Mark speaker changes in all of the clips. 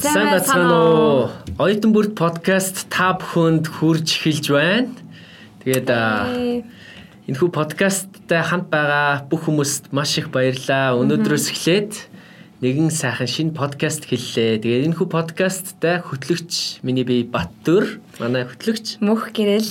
Speaker 1: Сайн бацгаана уу? Оюутан бүрт подкаст та бүхэнд хүрж эхэлж байна. Тэгээд энэ хүү подкасттай хамт байгаа бүх хүмүүст маш их баярлалаа. Өнөөдрөөс эхлээд нэгэн сайхан шинэ подкаст хэллээ. Тэгээд энэ хүү подкасттай хөтлөгч миний бие Баттүр, манай хөтлөгч
Speaker 2: Мөх гэрэл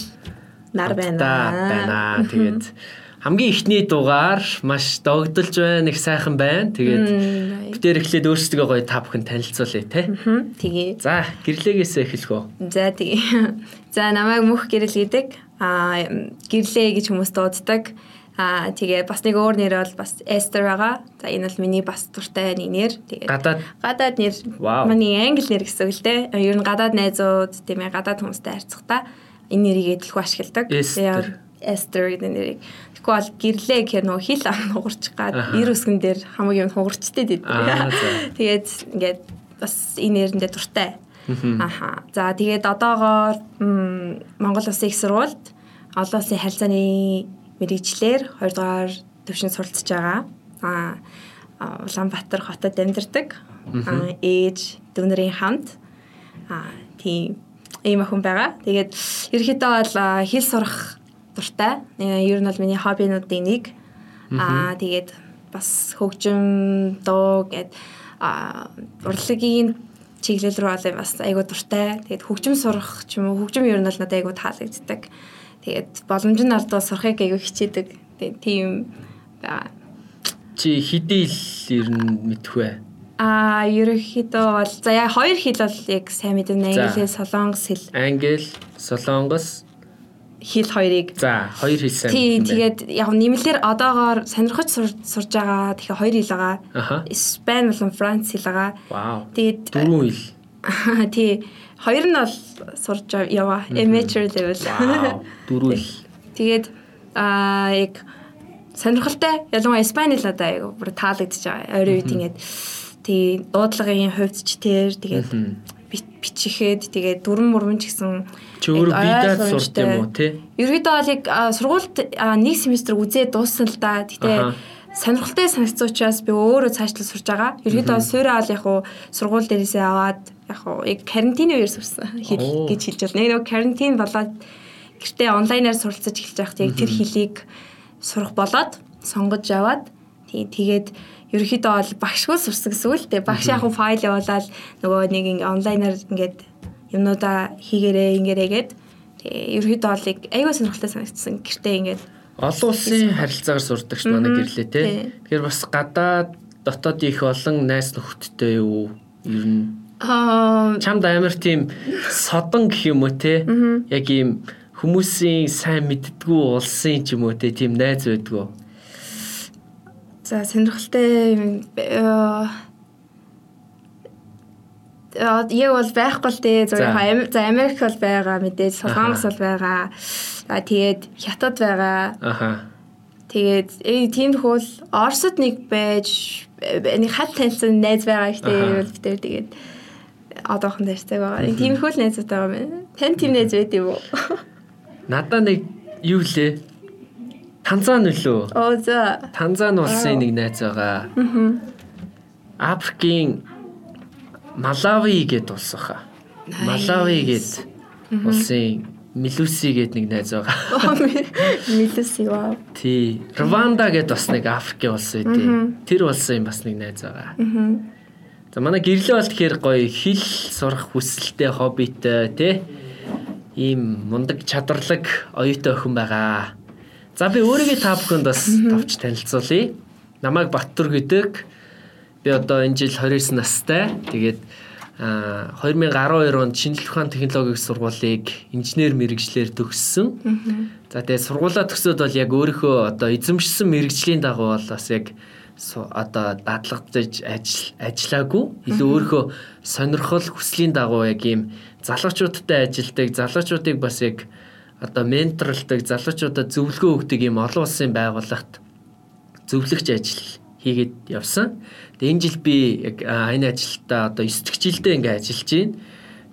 Speaker 2: нар байна.
Speaker 1: байна. Тэгээд хамгийн ихний дугаар маш догдолж байна, их сайхан байна. Тэгээд битээр эхлээд өөрсдөө гоё та бүхэн танилцуулъя те.
Speaker 2: Тэгээ.
Speaker 1: За, гэрлээгээс эхлэх үү?
Speaker 2: За тэгээ. За намайг мөх гэрэл гэдэг. Аа гэрлээ гэж хүмүүс дууддаг. Аа тэгээ бас нэг өөр нэр бол бас Esther байгаа. За энэ бол миний бас дуртай нэг нэр. Тэгээ.
Speaker 1: Гадаад
Speaker 2: гадаад нэр. Миний англи нэр гэсэн үг л дээ. Ер нь гадаад найзууд тийм ээ гадаад хүмүүстэй харьцахдаа энэ нэрийг дэлгүү ашигладаг.
Speaker 1: Esther.
Speaker 2: Esther гэдэг нэрийг. Тэгэхгүй бол гэрлээ гэхээр нөгөө хил хугарч гад ир үсгэн дээр хамаг юм хугарчтэй дээ. Тэгээд ингээд бас энэ нэрэндээ дуртай. Аха. За тэгээд одоогоор Монгол Улсын их сургуульд олон улсын харилцааны мэрэгчлэр 2 дугаар төвшин суралцж байгаа. Аа Улаанбаатар хотод амьдардаг. Аа ээж дүүнэрийн хамт аа тийм ийм охин байгаа. Тэгээд ерөөхдөө бол хэл сурах дуртай. Ер нь бол миний хоббинуудын нэг. Аа тэгээд бас хөгжим дуу гэд урлагийн чиглэл рүү бол бас айгуу дуртай. Тэгээд хөгжим сурах ч юм уу хөгжим ер нь бол надад айгуу таалагддаг. Тэгээд боломж нь алдвал сурахыг айгуу хичээдэг. Тэгээд тийм.
Speaker 1: Чи хэдий л ер нь мэдэх вэ?
Speaker 2: Аа, ерөнхийдөө бол за яа хоёр хэл бол яг сайн мэднэ. Англи, солонгос хэл.
Speaker 1: Англи, солонгос
Speaker 2: хэл хоёрыг.
Speaker 1: За, хоёр хэл сайн.
Speaker 2: Тий, тэгээд яг нэмэлтээр одоогоор сонирхож сурж байгаа. Тэгэхээр хоёр хэл байгаа. Испани болон Франц хэл байгаа.
Speaker 1: Вау.
Speaker 2: Тэгээд
Speaker 1: дөрвөн хэл.
Speaker 2: Тий. Хоёр нь бол сурж яваа. Amateur level.
Speaker 1: Дөрвөн хэл.
Speaker 2: Тэгээд аа яг сонирхолтой. Ялангуяа Испани хэл надад айгу бүр таалагдчих байгаа. Ойрын үед ингээд тий дуудлагын хувьд ч тэр тэгээд бичихээд тэгээд дүрм мөрмөн ч гэсэн
Speaker 1: чи өөрөө бидээ сурд юм уу тий?
Speaker 2: Ерөөдөө бол яг сургуульд нэг семестр үзээ дууссан л да. Гэтэ сонирхолтой санагдсан учраас би өөрөө цаашлал сурж байгаа. Ерөөдөө суураа бол яг уу сургууль дээрээсээ аваад яг уу яг карантины үеэр сурсан хэл гэж хэлж байна. Нэг карантин болоод гэртээ онлайнаар суралцаж эхэлж байхад яг тэр хэлийг сурах болоод сонгож яваад тэгээд ерөөхдөө бол багшгүй сурсан гэсэн үг л дээ. Багш яг файл явуулаад нөгөө нэг ингээ онлайнаар ингээд юмнуудаа хийгэрээ ингэрээгээд тэгээ ерөөхдөө бол аюу сонирхолтой санагдсан. Гэртээ ингээд
Speaker 1: олон улсын харилцаагаар сурдаг ш манай гэрлээ те. Тэгэхээр бас гадаад дотоод их олон найс нөхөдтэй юу ер нь
Speaker 2: Аа
Speaker 1: чамд амар тийм содон гэх юм уу те. Яг ийм хүмүүсийн сайн мэддгүү улсын ч юм уу те тийм найз байдгүй.
Speaker 2: За сонирхолтой яг бол байхгүй л дээ. За Америк бол байгаа мэдээж Солонгос бол байгаа. За тэгээд Хятад байгаа.
Speaker 1: Аха.
Speaker 2: Тэгээд ээ тийм хөл Оросд нэг байж нэг хат танилцсан найз байгаа ихтэй битэр тэгээд одоохон дээртэй байгаа. Тийм хөл найзууд байгаа юм. Тань тийм найз байд юм уу?
Speaker 1: Надаа нэг юу лээ? Танзан үлээ.
Speaker 2: Оо за.
Speaker 1: Танзан улсын нэг найз байгаа. Аа. Африкийн Малави гэд улс баха. Малави гэд улсын Милуси гэд нэг найз байгаа.
Speaker 2: Милуси вау.
Speaker 1: Тий. Рванда гэд бас нэг Африкийн улс байдیں۔ Тэр улсын бас нэг найз байгаа. За манай гэрлээ бол тэгэхээр гоё хэл сурах хүсэлтэй, хоббитэй тий. Ийм мундаг чадварлаг оюутай охин байгаа. За би өөрийгөө та бүхэнд бас товч танилцуулъя. Намайг Баттүр гэдэг. Би одоо энэ жил 29 настай. Тэгээд 2012 онд шинжлэх ухааны технологийн сургуулийг инженер мэрэгчлэр төгссөн. За тэгээд сургуулаа төгсөөд бол яг өөрийнхөө одоо эзэмшсэн мэрэгжлийн дагуу бол бас яг одоо дадлагдаж ажил ажиллаагүй. Илүү өөрийнхөө сонирхол хүслийн дагуу яг ийм залуучуудтай ажилдаг, залуучуудыг бас яг одоо менторлдог, залуучуудад зөвлөгөө өгдөг ийм олон улсын байгууллагт зөвлөгч ажил хийгээд явсан. Тэгээ энэ жил би яг энэ ажилдаа одоо 9 дэх жилдээ ингээ ажиллаж байна.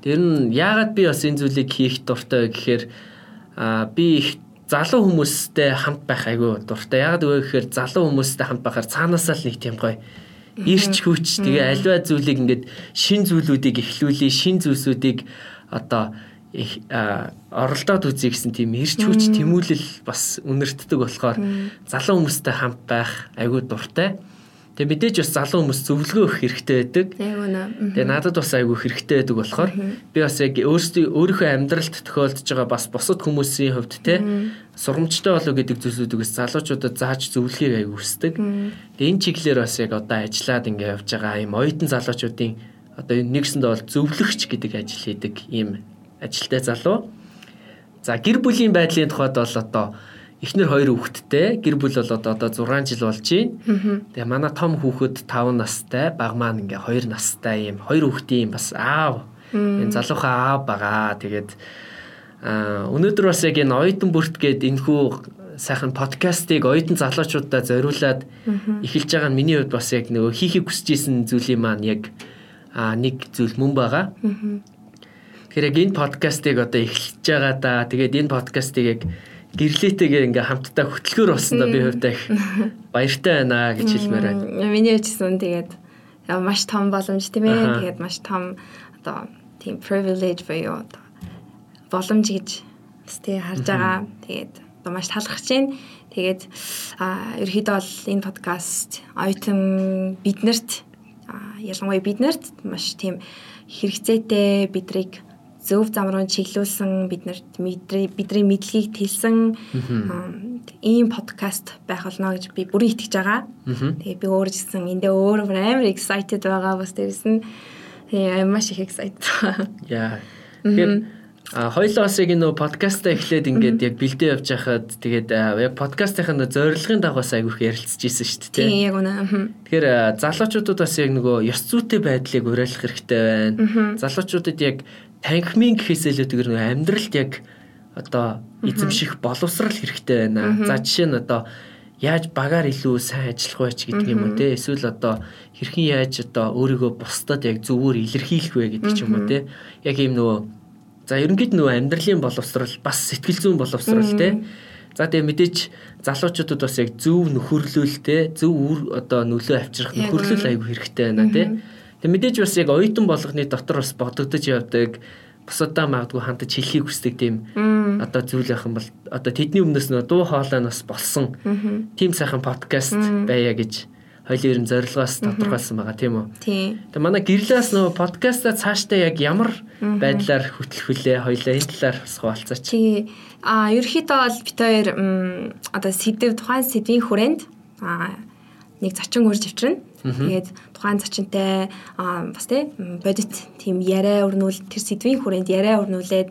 Speaker 1: Тэр нь яагаад би бас энэ зүйлийг хийх дуртай вэ гэхээр би их залуу хүмүүстэй хамт байх айгүй дуртай. Яагаад вэ гэхээр залуу хүмүүстэй хамт байхаар цаанаасаа л нэг тийм гоё Ирч хүч тэгээ альва зүйлийг ингээд шин зүйлүүдийг эхлүүлээ, шин зүйлсүүдийг одоо их оролдоод үзье гэсэн тийм ирч хүч тэмүүлэл бас үнэртдэг болохоор залуу хүмүүстэй хамт байх айгүй дуртай. Тэгээ мэдээж бас залуу хүмүүс зөвлөгөө өгөх хэрэгтэй байдаг. Тэгээ надад бас айгүй хэрэгтэй байдаг болохоор би бас яг өөрсдөө өөрийнхөө амьдралд тохиолдож байгаа бас бусад хүмүүсийн хувьд те сургамжтай болоо гэдэг зүйлсүүдийг бас залуучуудад зааж зөвлөхийг айгүй хүсдэг. Тэгээ энэ чиглэлээр бас яг одоо ажиллаад ингээ явж байгаа юм оюутан залуучуудын одоо нэгсэндээ бол зөвлөгч гэдэг ажил хийдэг ийм ажилтай залуу. За гэр бүлийн байдлын тухайд бол одоо эхнэр хоёр хүүхэдтэй гэр бүл бол одоо 6 жил болж байна. Тэгээ манай том хүүхэд 5 настай, баг маань ингээ 2 настай юм. Хоёр хүүхдийн бас аав. Энэ залуухан аав байгаа. Тэгээд аа өнөөдөр бас яг энэ оюутан бүрт гээд энэхүү сайхан подкастыг оюутан залуучуудаа зориулаад эхэлж байгаа нь миний хувьд бас яг нөгөө хийхийг хүсэж исэн зүйлийн маань яг аа нэг зүйл мөн байгаа. Тэгэхээр яг энэ подкастыг одоо эхэлж байгаа да. Тэгээд энэ подкастыг яг гэрлээтэйгээ ингээ хамтдаа хөтлөхөр болсон да би хувьдаа их баяртай байна гэж хэлмээр байна.
Speaker 2: Миний хувьдсан тэгээд маш том боломж тийм ээ. Тэгээд маш том одоо тийм privilege буюу боломж гэж тий харж байгаа. Тэгээд одоо маш талархаж байна. Тэгээд ерөөхдөө бол энэ подкаст оюутан биднэрт ялангуяа биднэрт маш тийм хэрэгцээтэй бидрийг зөв зам руу чиглүүлсэн биднэрт бидний мэдлэгийг тэлсэн ийм подкаст байх болно гэж би бүрэн итгэж байгаа. Тэгээ би өөр жисэн эндээ өөр амар excited байгаа бас дээрс нь маш их excited.
Speaker 1: Яа. Тэгэхээр А хоёлоо бас яг нөө подкастаа эхлээд ингээд яг бэлдээ явж байхад тэгээд яг подкастын зорилгын дагуу айгүйх ярилцж ирсэн шүү дээ.
Speaker 2: Тийм яг үнэ.
Speaker 1: Тэгэхээр залуучуудад бас яг нөгөө ёс зүйтэй байдлыг уриалах хэрэгтэй байна. Залуучуудад яг танхимын гэхээс илүү тэр нөгөө амьдралд яг одоо эзэмших боловсрал хэрэгтэй байна. За жишээ нь одоо яаж багаар илүү сайн ажиллах вэ гэдэг юм уу те? Эсвэл одоо хэрхэн яаж одоо өөрийгөө бусдад яг зөвөр илэрхийлэх вэ гэдэг ч юм уу те? Яг ийм нөгөө за ерөнхийд нөгөө амьдралын боловсрал бас сэтгэл зүйн боловсрал те? За тэгээ мэдээч залуучуудад бас яг зөв нөхөрлөл те? Зөв үр одоо нөлөө авчрах нөхөрлөл аягүй хэрэгтэй байна те Тэг мэдээж бас яг оюутан болгоны дотор бас бодогдож явдаг бусадаа магадгүй хандаж хэлхийг хүсдэг тийм одоо зүйл байх юм бол одоо тэдний өмнөөс нөө дуу хоолой нас болсон. Тийм сайхан подкаст байя гэж хоёлын ерэн зорилгоос тодорхойлсон байгаа тийм үү. Тэгээ манай гэрлээс нөө подкастаа цаашдаа яг ямар байдлаар хөтлөх вүлээ хоёлаа энэ талаар бас хуваалцаач.
Speaker 2: Тий. А ерөөхдөө бол бит хоёр одоо сэдв тухайн сэдвийн хүрээнд а нэг зочин хурж авчирна. Тэгээд тухайн зочинтой бас тий бодит тийм яриа өрнүүл тэр сэдвийн хүрээнд яриа өрнүүлээд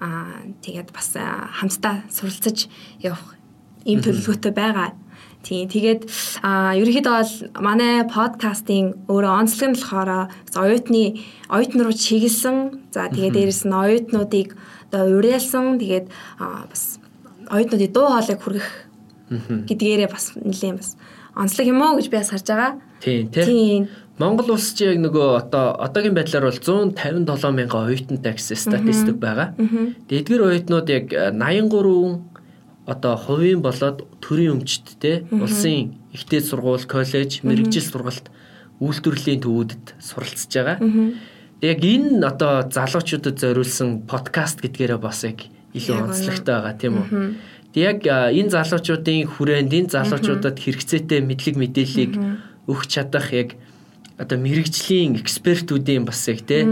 Speaker 2: аа тэгээд бас хамтдаа суралцаж явах ийм төлөвлөгөөтэй байгаа. Тийм тэгээд а ерөнхийдөө бол манай подкастын өөрөө онцлог нь болохоор оюутны оюутан руу чиглэсэн. За тэгээд дээрэс нь оюутнуудыг одоо уриалсан. Тэгээд бас оюутнуудын дуу хоолойг хүргэх гэдгээрээ бас нэлээд бас онцлог юм уу гэж би бас харж байгаа.
Speaker 1: Тийм тийм. Монгол улс чи яг нөгөө одоо одоогийн байдлаар бол 157 мянган оюутантай гэсэн статистик байгаа. Тэгээд эдгээр оюутнууд яг 83 одоо хувийн болоод төрийн өмчттэй улсын ихтэй сургууль, коллеж, мэрэгжил сургалт үйлдвэрлэлийн төвүүдэд суралцж байгаа. Яг энэ одоо залуучуудад зориулсан подкаст гэдгээрээ бас яг илүү онцлогтой байгаа тийм үү? Яг энэ залуучуудын хүрээнд энэ залуучуудад хэрэгцээтэй мэдлэг мэдээллийг өгч чадах яг одоо мэрэгжлийн экспертүүдийн бас яг те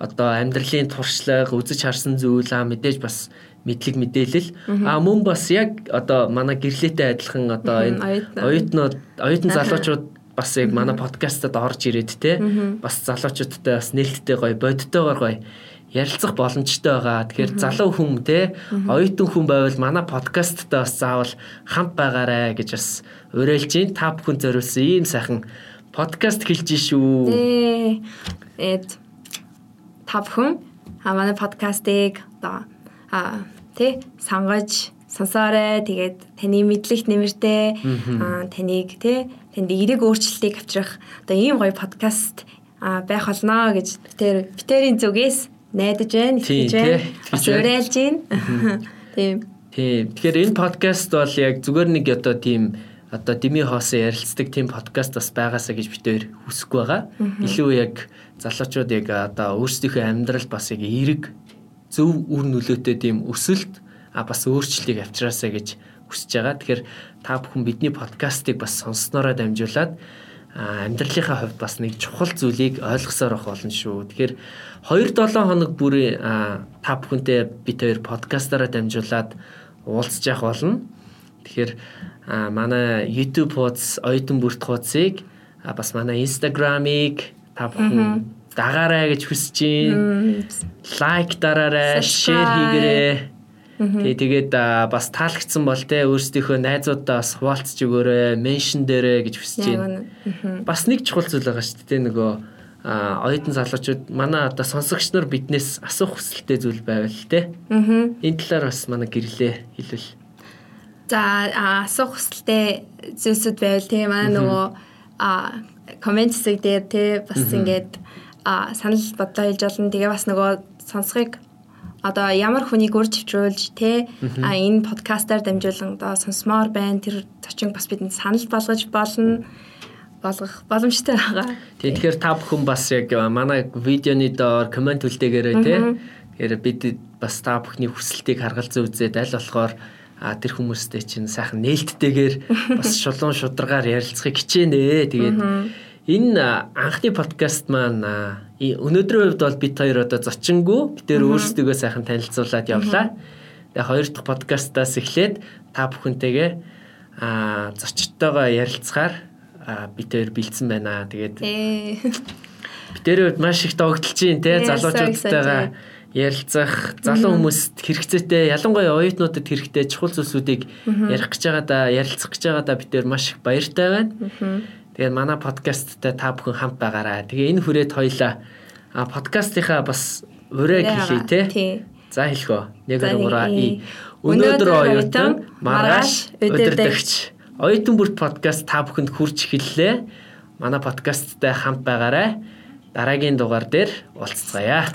Speaker 1: одоо амьдралын туршлага үзэж харсан зүйл аа мэдээж бас мэдлэг мэдээлэл. А мөн бас яг одоо манай гэрлээтэй адилхан одоо энэ оюутнууд оюутан залуучууд бас яг манай подкастад орж ирээд те бас залуучуудтай бас нээлттэй гоё бодтойгоор гоё ярилцах боломжтой байгаа. Тэгэхээр залуу хүн те оюутан хүн байвал манай подкасттай бас заавал хамт байгаарэ гэж бас уриалж гин та бүхэн зориулсан ийм сайхан подкаст хэлж шүү.
Speaker 2: Эд та бүхэн манай подкастыг одоо а тий сонгож сонсоорой. Тэгээд таны мэдлэгт нэмэртэй таныг тий танд эерэг өөрчлөлтийг авчрах одоо ийм гоё подкаст байх болно гэж битэр битэрийн зүгээс найдаж байна, итгэж байна. Бас уриалж байна. Тийм.
Speaker 1: Тийм. Тэгэхээр энэ подкаст бол яг зүгээр нэг одоо тийм одоо дими хоосон ярилцдаг тийм подкаст бас байгаасаа гэж бид өөр хүсэхгүй байгаа. Илүү яг залуучууд яг одоо өөрсдийнхөө амьдрал бас яг эерэг зөв үр нөлөөтэй тийм өсөлт а бас өөрчлөлтийг авчраасаа гэж хүсэж байгаа. Тэгэхээр та бүхэн бидний подкастыг бас сонсноороо дамжуулаад амьдралынхаа хувьд бас нэг чухал зүйлийг ойлгосоор авах болно шүү. Тэгэхээр 2-7 хоног бүрийн та бүхэнтэй бид хоёр подкастаараа дамжуулаад уулзж явах болно. Тэгэхээр манай YouTube хуудас оюутан бүрт хуудсыг бас манай Instagram-ыг та бүхэн дагаарай гэж хүсэж байна. Лайк дараарай, шеэр хийгээрэй. Тэгээ тэгээд бас таалагдсан бол те өөрсдийнхөө найзуудаа бас хуваалцж өгөөрэй, меншн дээрээ гэж хүсэж байна. Бас нэг чухал зүйл байгаа шүү дээ нөгөө оюутан залуучууд манай одоо сонсогч нар биднээс асуух хүсэлтэй зүйл байвал те. Энэ талаар бас манай гэрлээ хэлвэл.
Speaker 2: За асуух хүсэлтэй зүйлсүүд байвал тийм манай нөгөө комент хэсэг дээр тий бас ингээд санал бодлоо хэлж олно. Тэгээ бас нөгөө сонсохыг одоо ямар хүнийг үр чивчрүүлж тий а энэ подкастаар дамжуулан одоо сонсмоор байна. Тэр зочин бас бидэнд санал болгож болно болгох боломжтой байгаа.
Speaker 1: Тэгэхээр та бүхэн бас яг манай видеоны доор комент үлдээгээрэй тий. Тэгэхээр бид бас та бүхний хүсэлтийг харгалзан үзээд аль болохоор а тэр хүмүүстэй чинь сайхан нээлттэйгээр бас шулуун шударгаар ярилцахыг хичээнэ. Тэгээд энэ анхны подкаст маань өнөөдрийн хувьд бол бид хоёр одоо зочингүй. Бид тэр өөрсдөө сайхан танилцуулаад явлаа. Тэгээ хоёр дахь подкастаас эхлээд та бүхэнтэйгээ а зочдтойгоо ярилцахаар хоёр бэлдсэн байна. Тэгээд бид тэр маш их догдолж чинь те залуучуудтайгаа ярилцах залуу хүмүүст хэрэгцээтэй ялангуяа оюутнуудад хэрэгтэй чухал зүйлсүүдийг ярих гэж байгаа да ярилцах гэж байгаа да бид нэр маш их баяртай байна. Тэгээд манай подкасттай та бүхэн хамт байгаарай. Тэгээ энэ хүрээд хоёлаа подкастынхаа бас урайг хэлье те. За хэлэхөө. 1 2 3 и. Өнөөдөр оюутан маргааш өдөрдөгч. Оюутан бүрт подкаст та бүхэнд хүрч эхэллээ. Манай подкасттай хамт байгаарай. Дараагийн дугаар дээр уулзцаая.